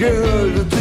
girl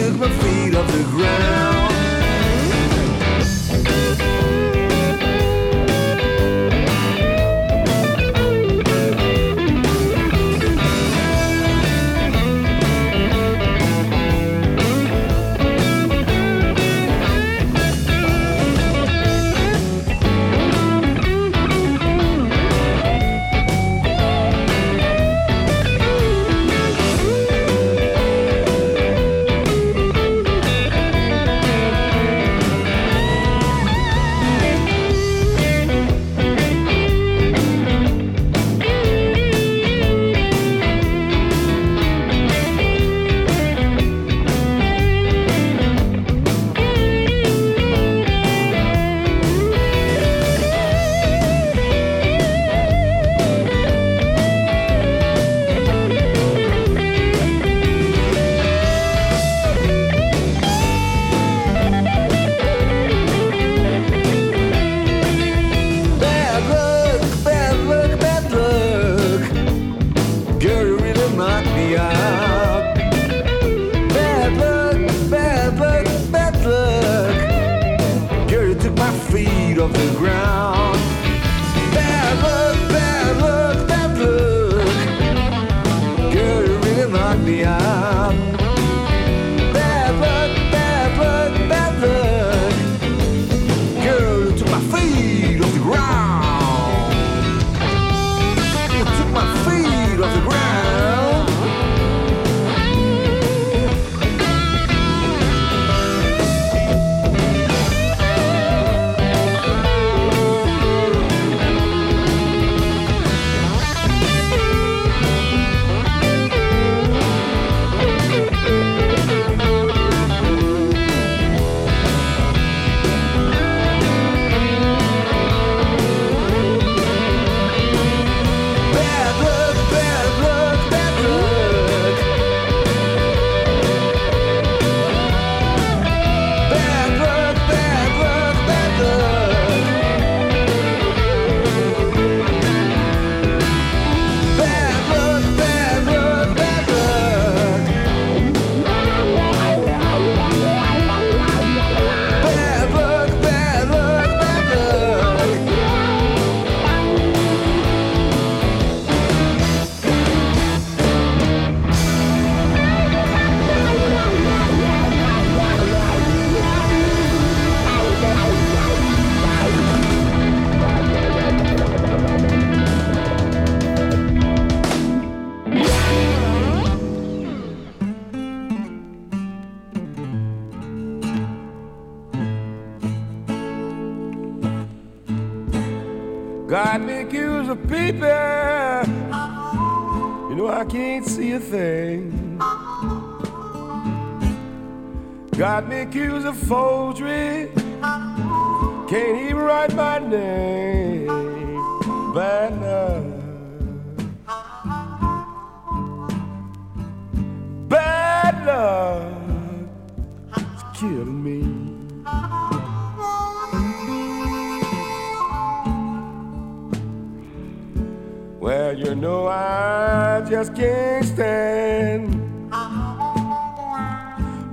you know I just can't stand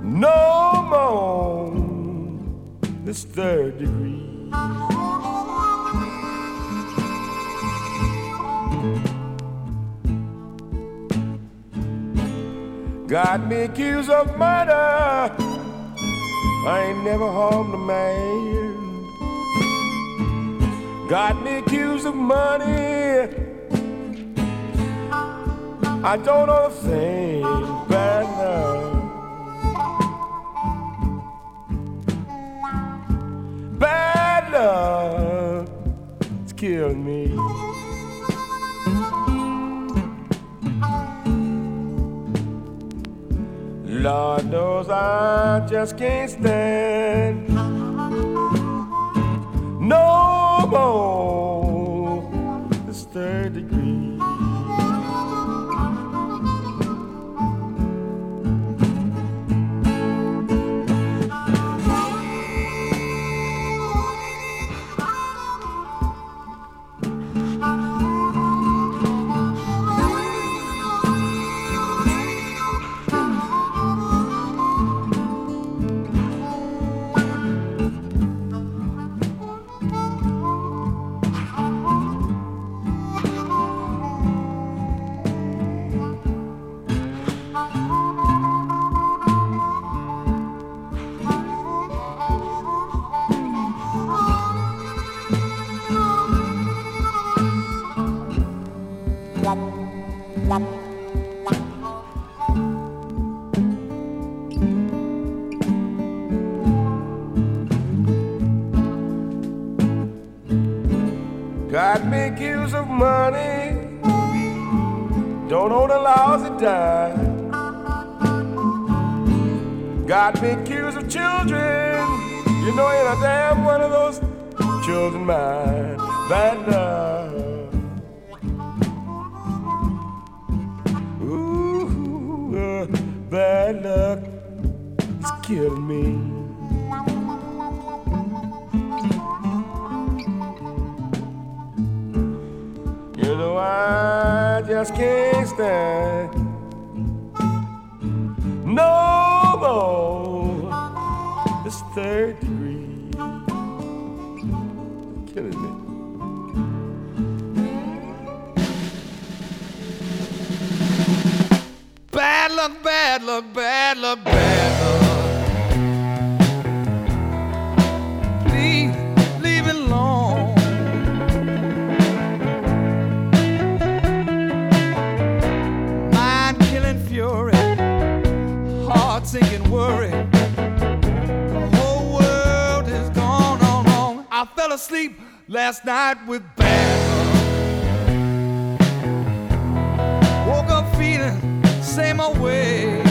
no more this third degree. Got me accused of murder. I ain't never harmed a man. Got me accused of money. I don't know a thing bad enough. Bad love, it's killing me. Lord knows I just can't stand no more of money. Don't own a lousy dime. Got me accused of children. You know, ain't a damn one of those children mine. Bad luck. Ooh, uh, bad luck. It's killing me. Just can't stand no more this third degree killing me. Bad luck, bad luck, bad luck, bad. Asleep last night with bad luck. Woke up feeling same old way.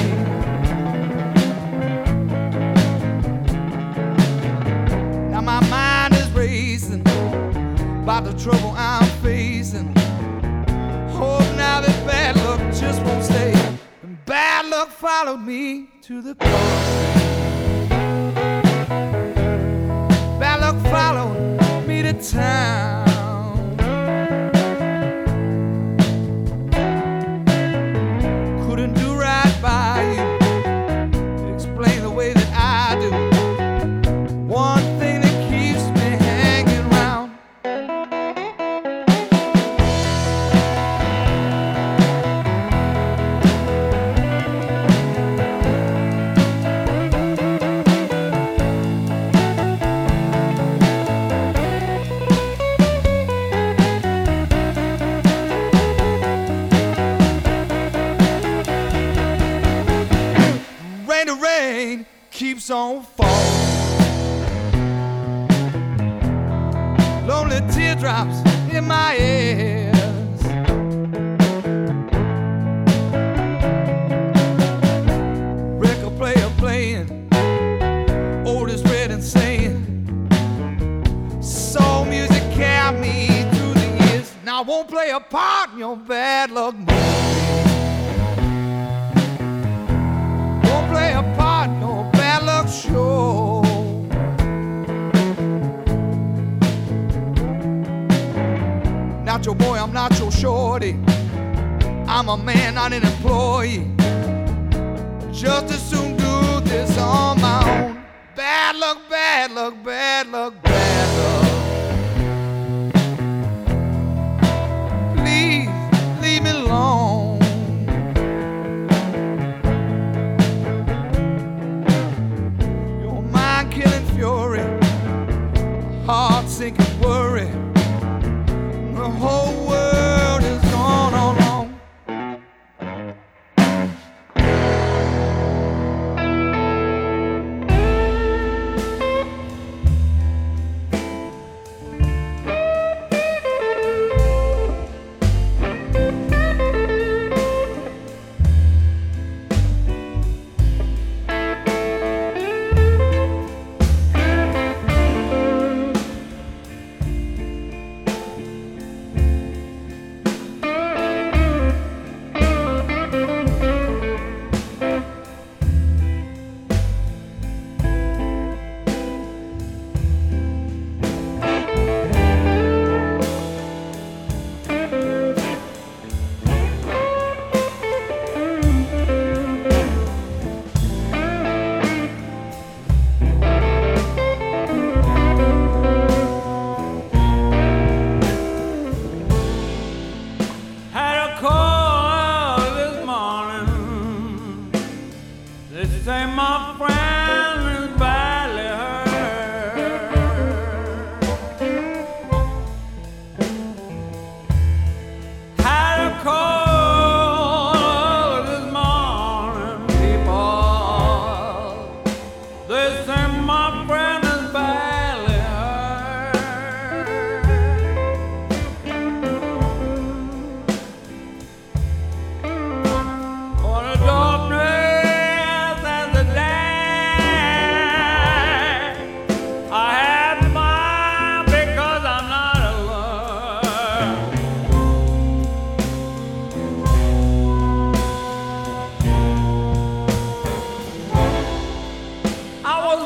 Now my mind is racing about the trouble I'm facing. Hope now that bad luck just won't stay. And bad luck followed me to the cross. Followed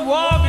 walk.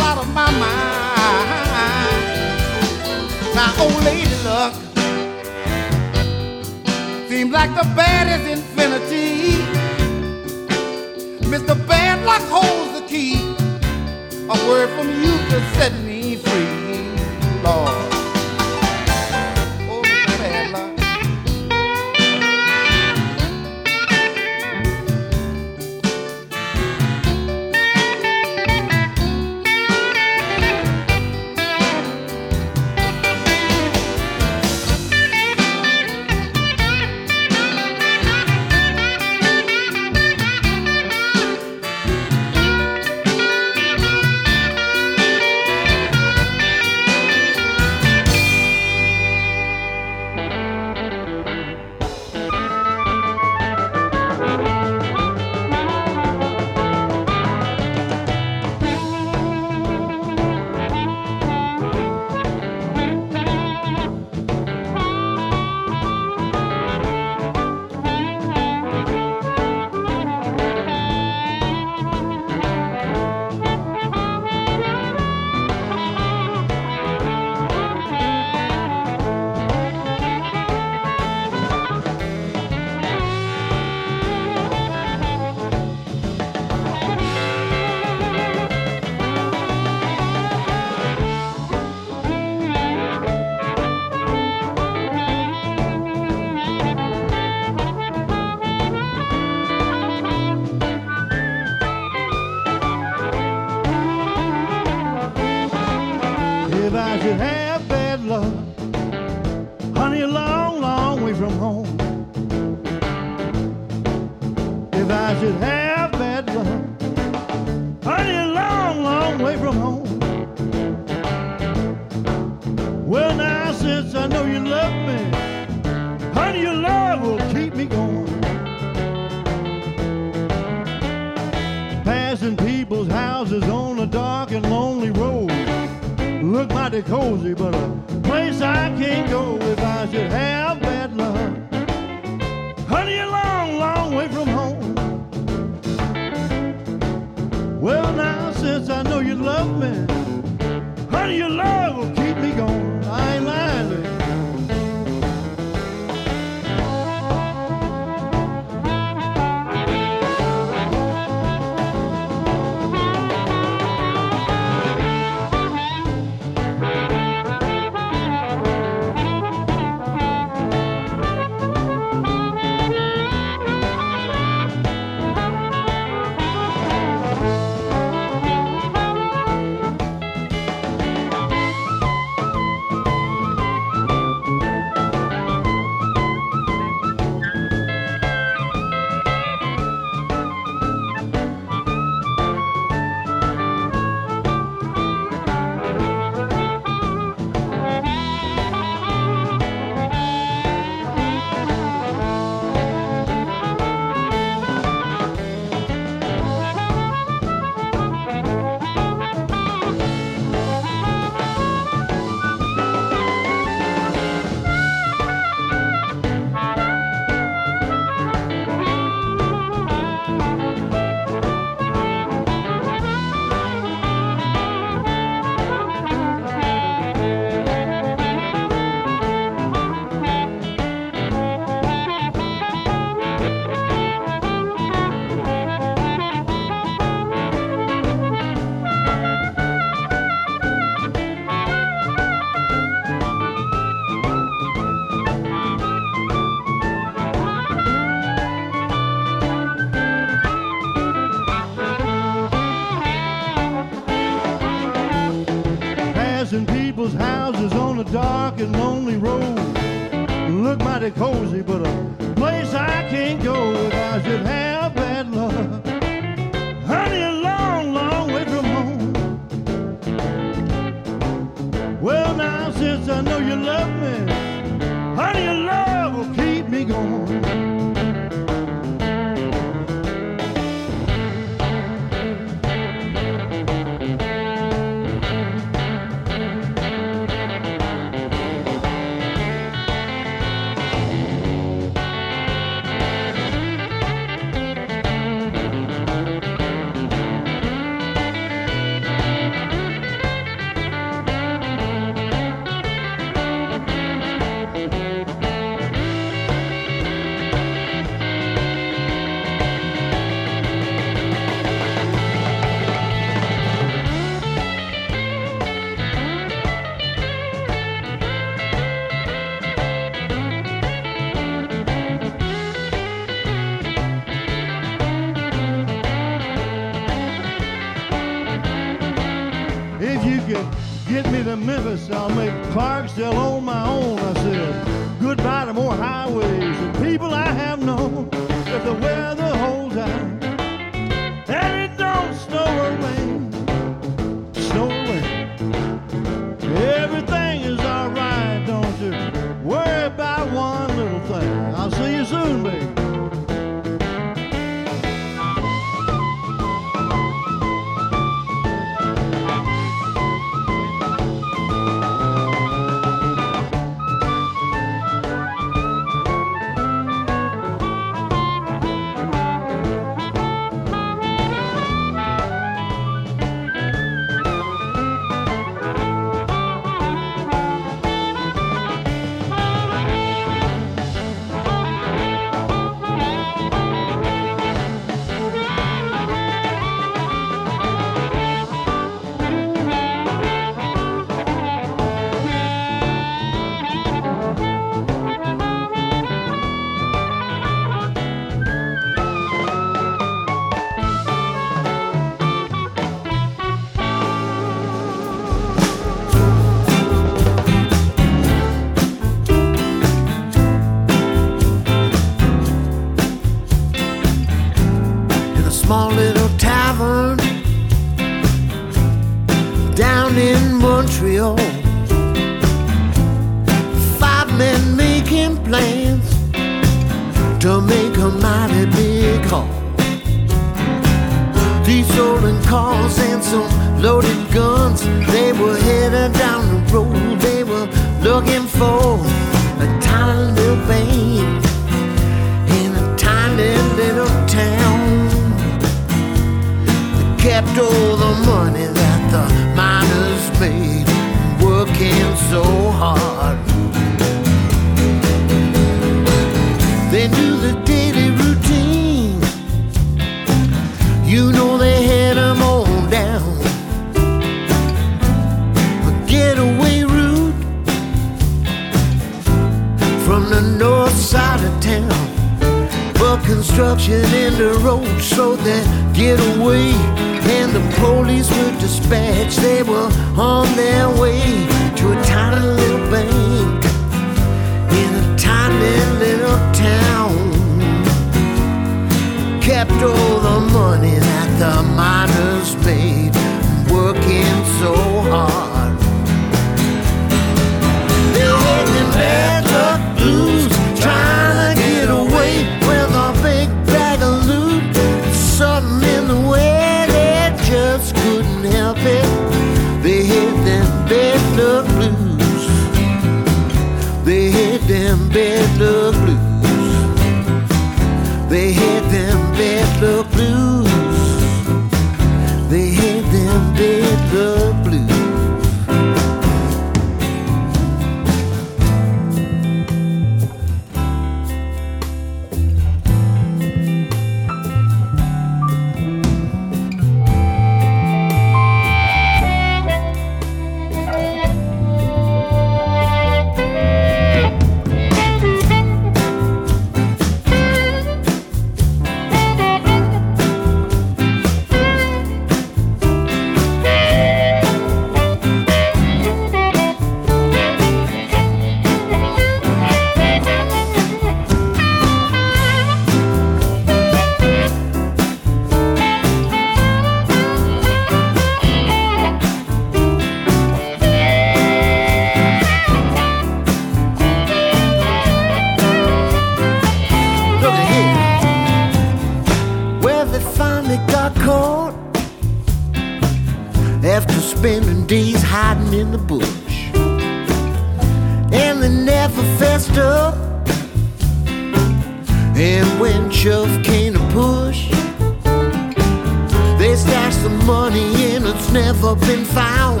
Never been found.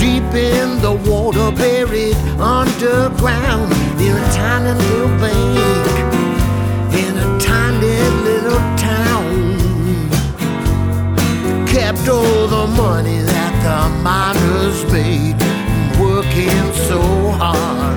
Deep in the water, buried underground, in a tiny little bank, in a tiny little town. Kept all the money that the miners made, working so hard.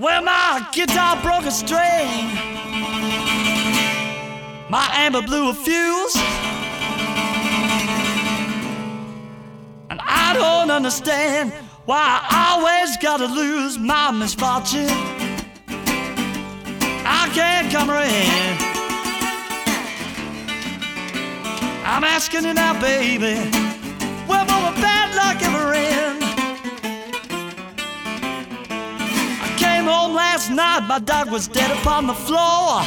Well, my guitar broke a string. My amber blew a fuse. And I don't understand why I always gotta lose my misfortune. I can't come around. I'm asking you now, baby. Where will my bad luck ever end? Last night, my dog was dead upon the floor.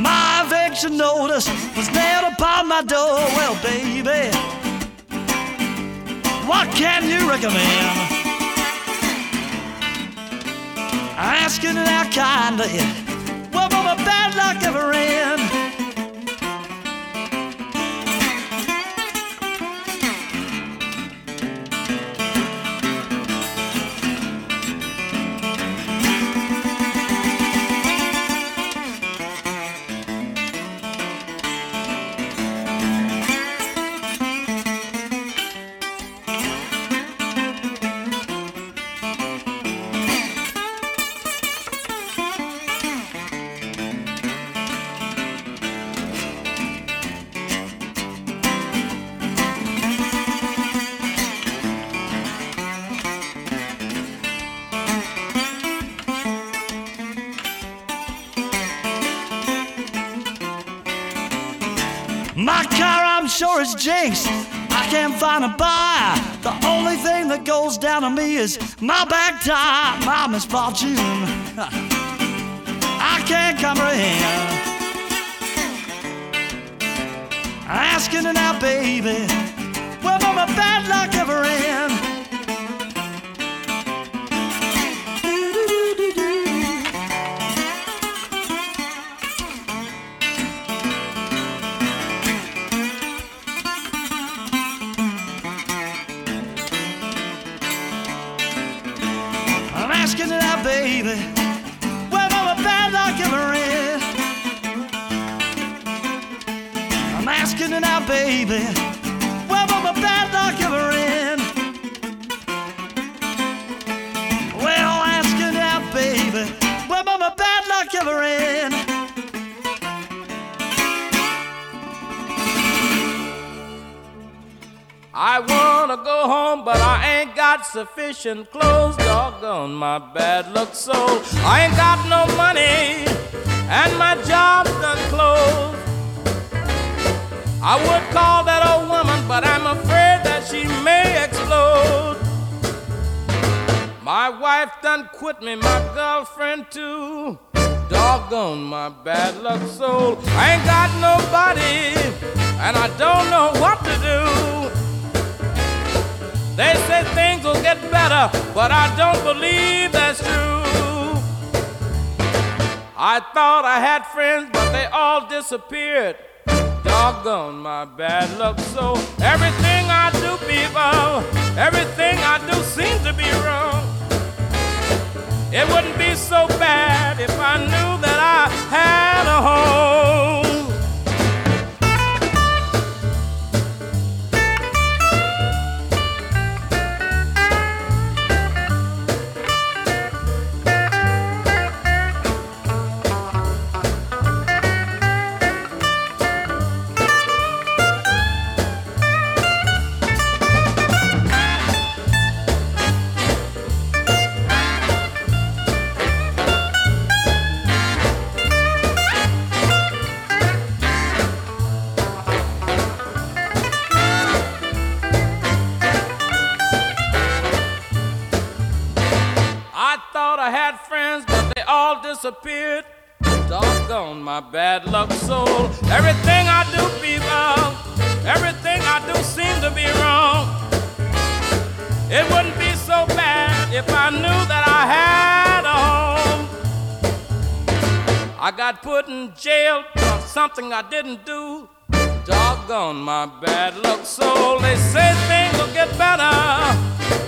My eviction notice was nailed upon my door. Well, baby, what can you recommend? Asking it out kindly. Where will my bad luck ever end? Down on me is my back tire, my misfortune. I can't comprehend. Asking it now, baby, where will my bad luck sufficient clothes. Doggone my bad luck soul. I ain't got no money, and my job's done closed. I would call that old woman, but I'm afraid that she may explode. My wife done quit me, my girlfriend too. Doggone my bad luck soul. I ain't got nobody, and I don't know what to do. They say things will get better, but I don't believe that's true. I thought I had friends, but they all disappeared. Doggone my bad luck. So everything I do, people, everything I do seems to be wrong. It wouldn't be so bad if I knew that I had a home. My bad luck soul. Everything I do, people, everything I do seems to be wrong. It wouldn't be so bad if I knew that I had a home. I got put in jail for something I didn't do. Doggone my bad luck soul. They say things will get better,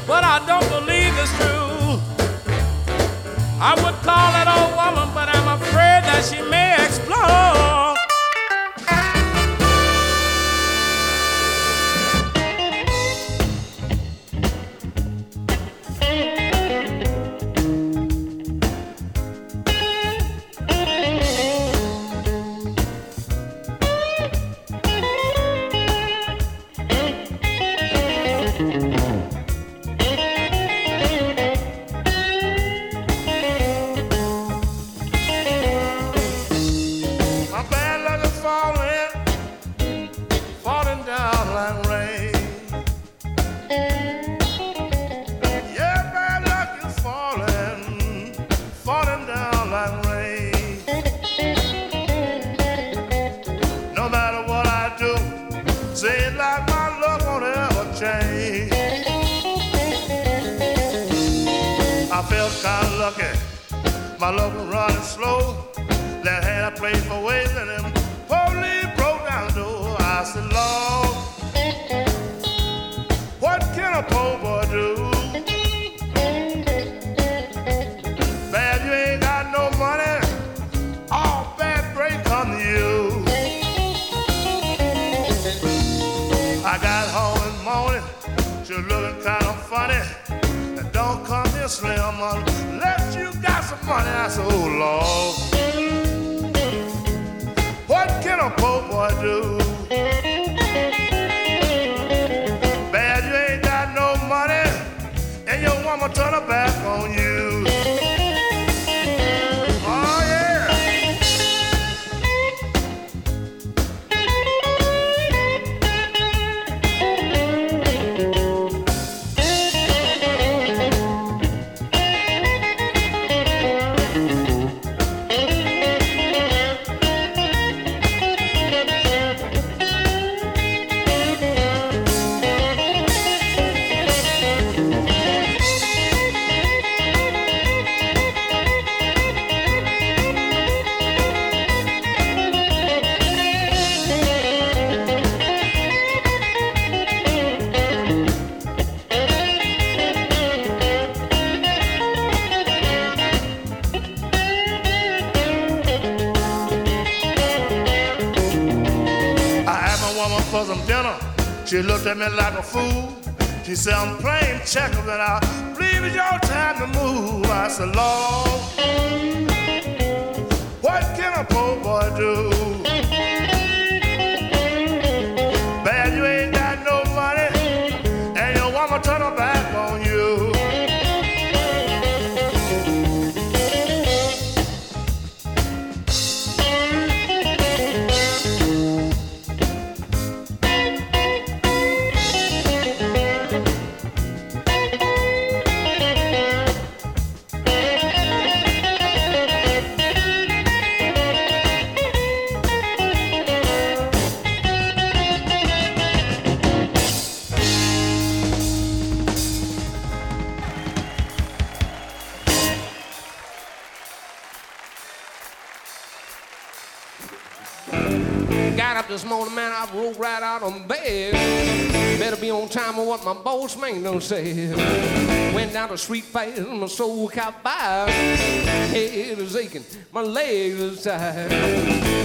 but I don't believe it's true. I would call that old woman, but I'm afraid that she may explode. My luck was running oh, Lord. What can a poor boy do? Bad, you ain't got no money, and your woman turn her back on you. For some dinner. She looked at me like a fool. She said, I'm playing checkers and I believe it's your time to move. I said, Lord, what can a poor boy do? What my boss man done said. Went down the street fast, my soul caught fire. Head is aching, my legs is tired.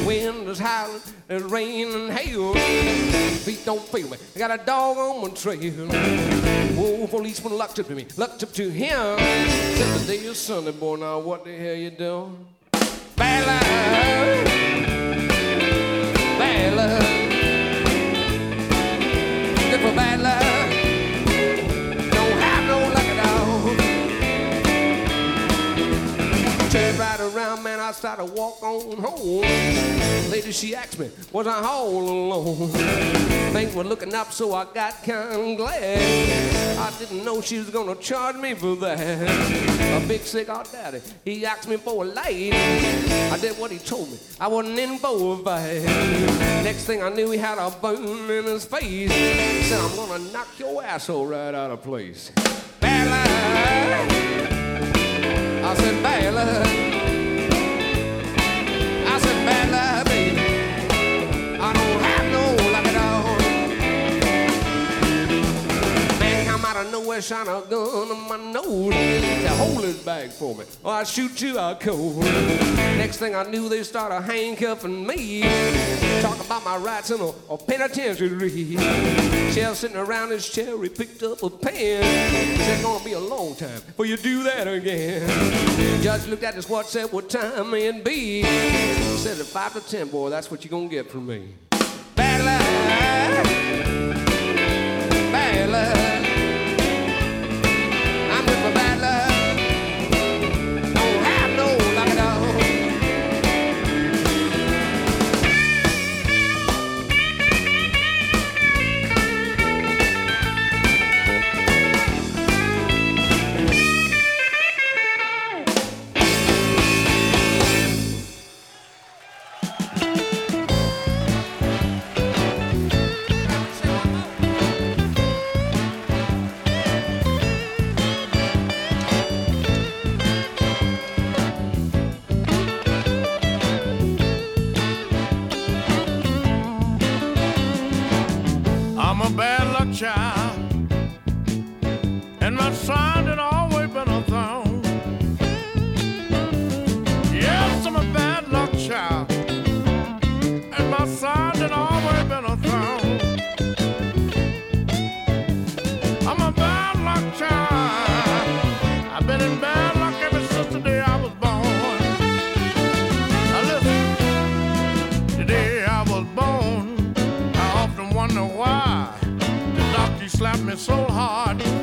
Wind is howling, there's rain and hail. Feet don't feel me, I got a dog on my trail. Oh, policeman looked up to me, looked up to him. Said the day is Sunday, boy, now what the hell you doing? Bad luck bad luck. Around, man, I started to walk on home. Later she asked me, was I all alone? Things were looking up, so I got kind of glad. I didn't know she was gonna charge me for that. A big cigar daddy, he asked me for a light. I did what he told me. I wasn't in for a fight. Next thing I knew, he had a burn in his face. He Said, I'm gonna knock your asshole right out of place. Bad luck. I said, bad luck. Baby. I Nowhere, shine a gun on my nose. Said, hold this bag for me, or I'll shoot you out cold. Next thing I knew, they started handcuffing me. Talking about my rights in a, a penitentiary. Shell sitting around his chair, he picked up a pen. Said, gonna be a long time before you do that again. Judge looked at his watch, said, what time it be? Said, at five to ten, boy, that's what you're gonna get from me. So hard.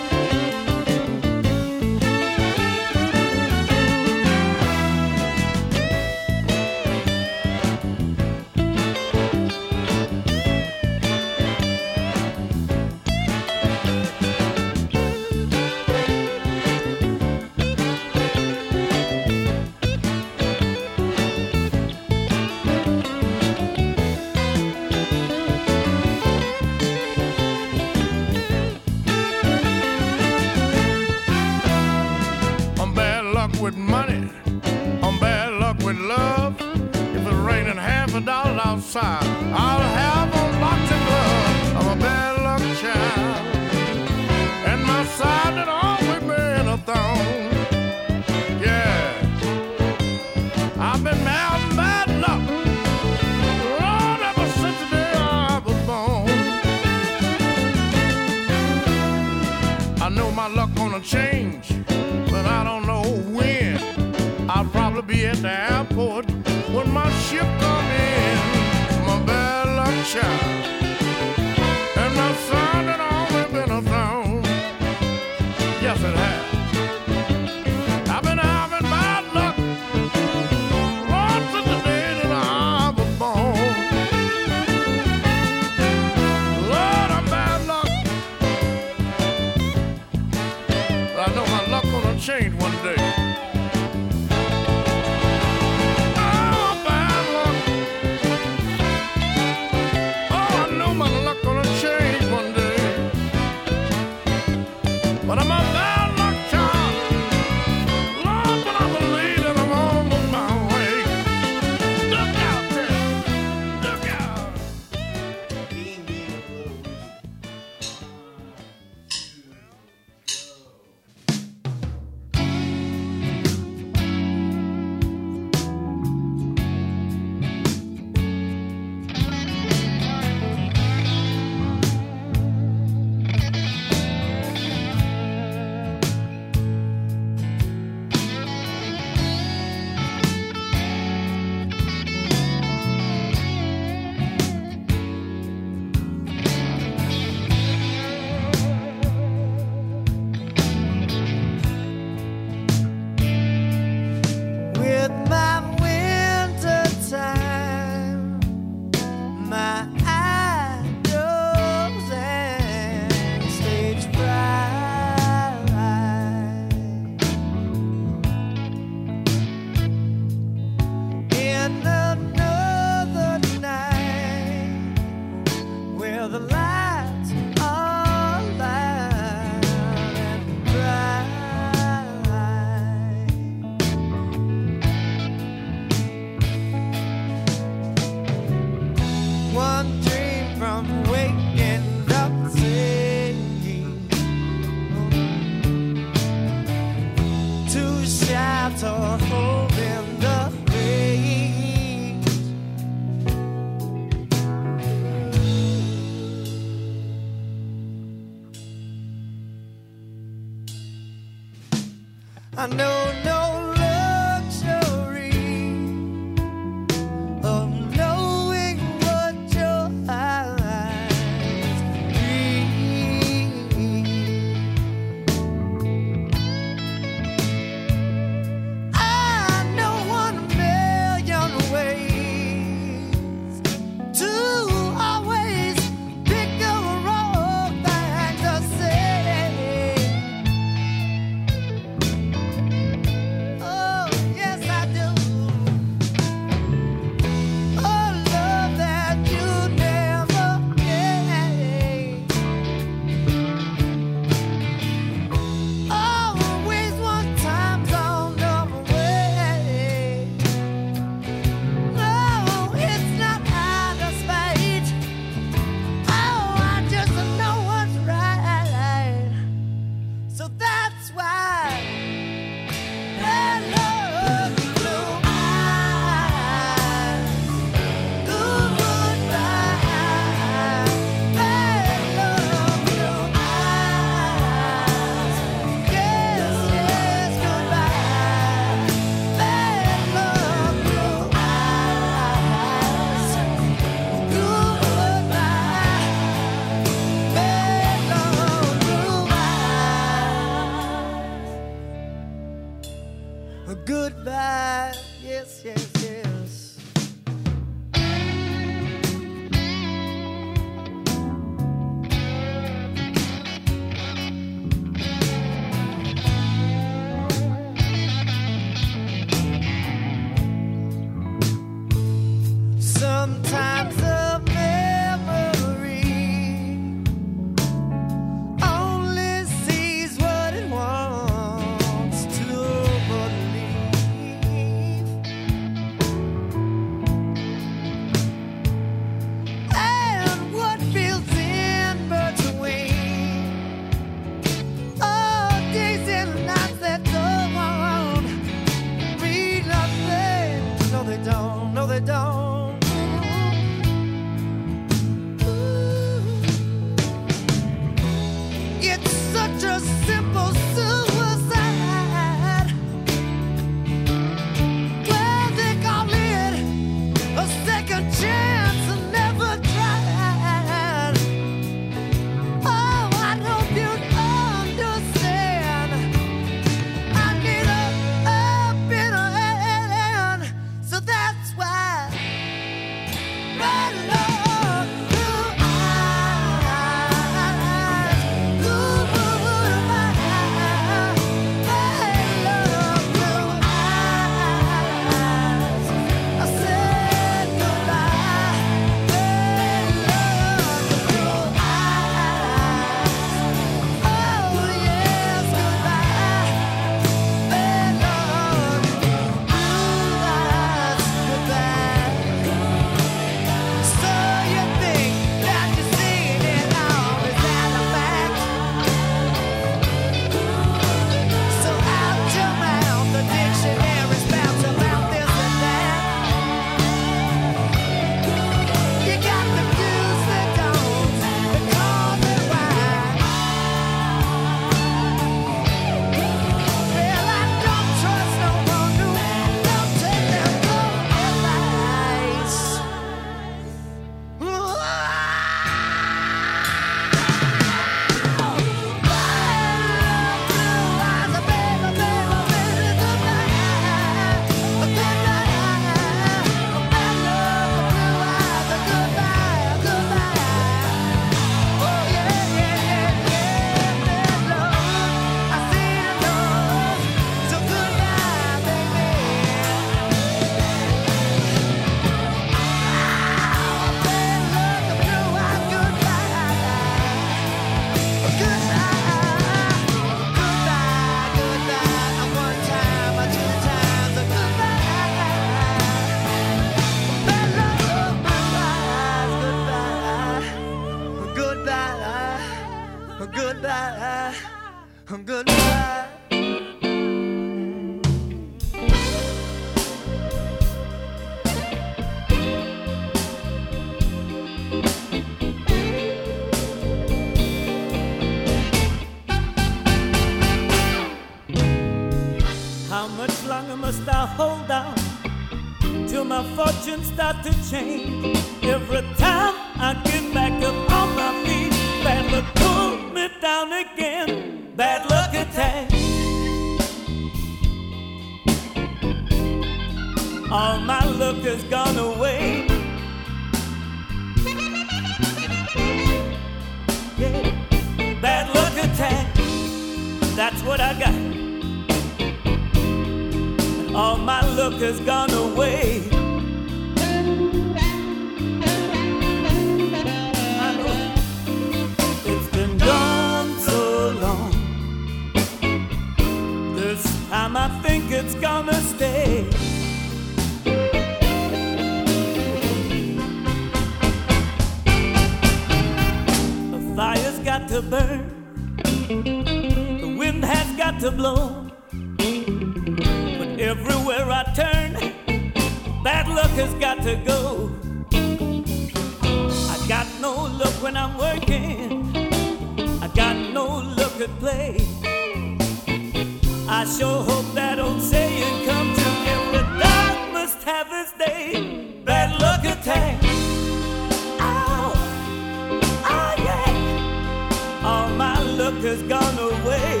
has gone away.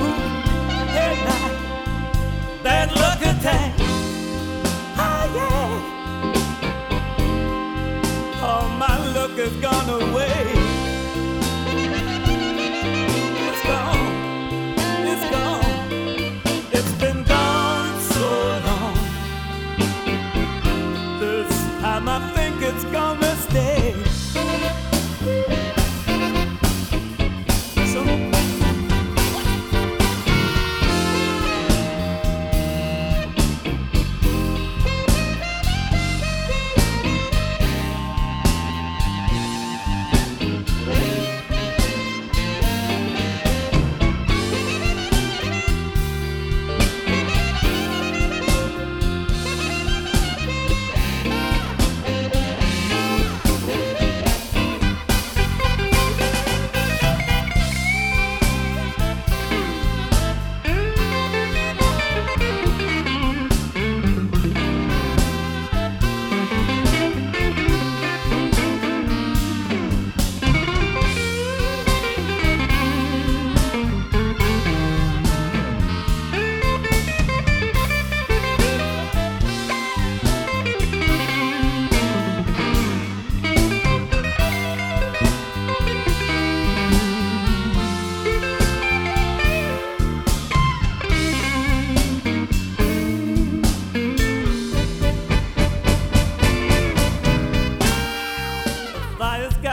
Ooh, and I, that attack. Oh, yeah. All my luck has gone away. it's coming.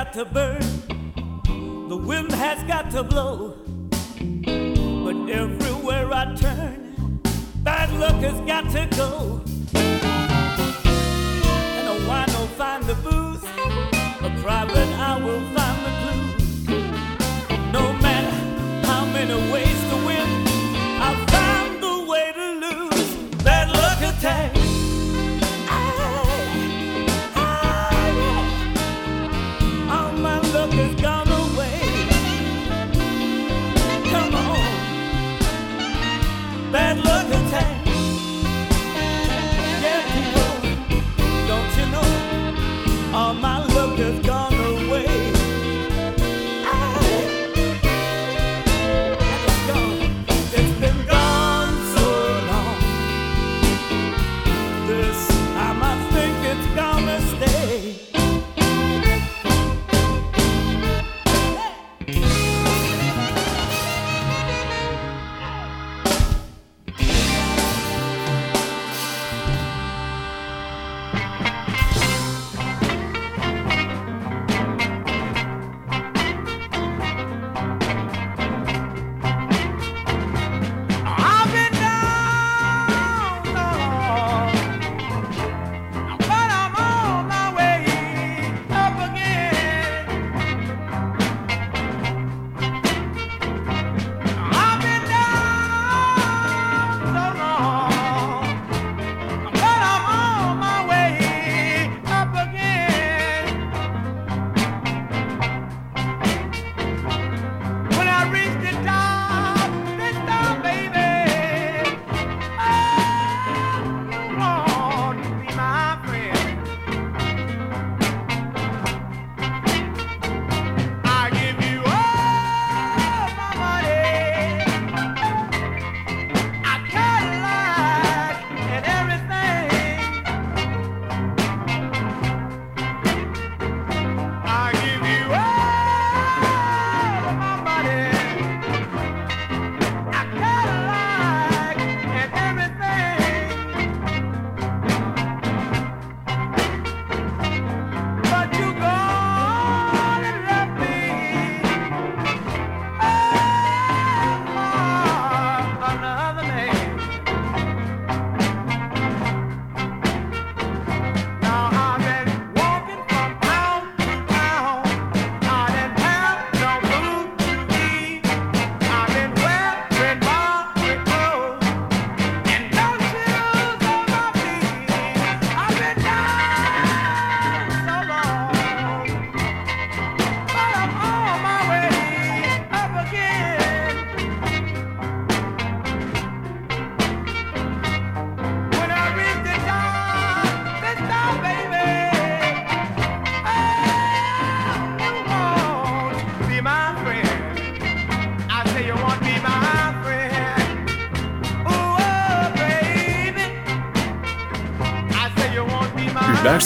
got to burn, the wind has got to blow. But everywhere I turn, bad luck has got to go. And oh, I know find the booze, a private I will find.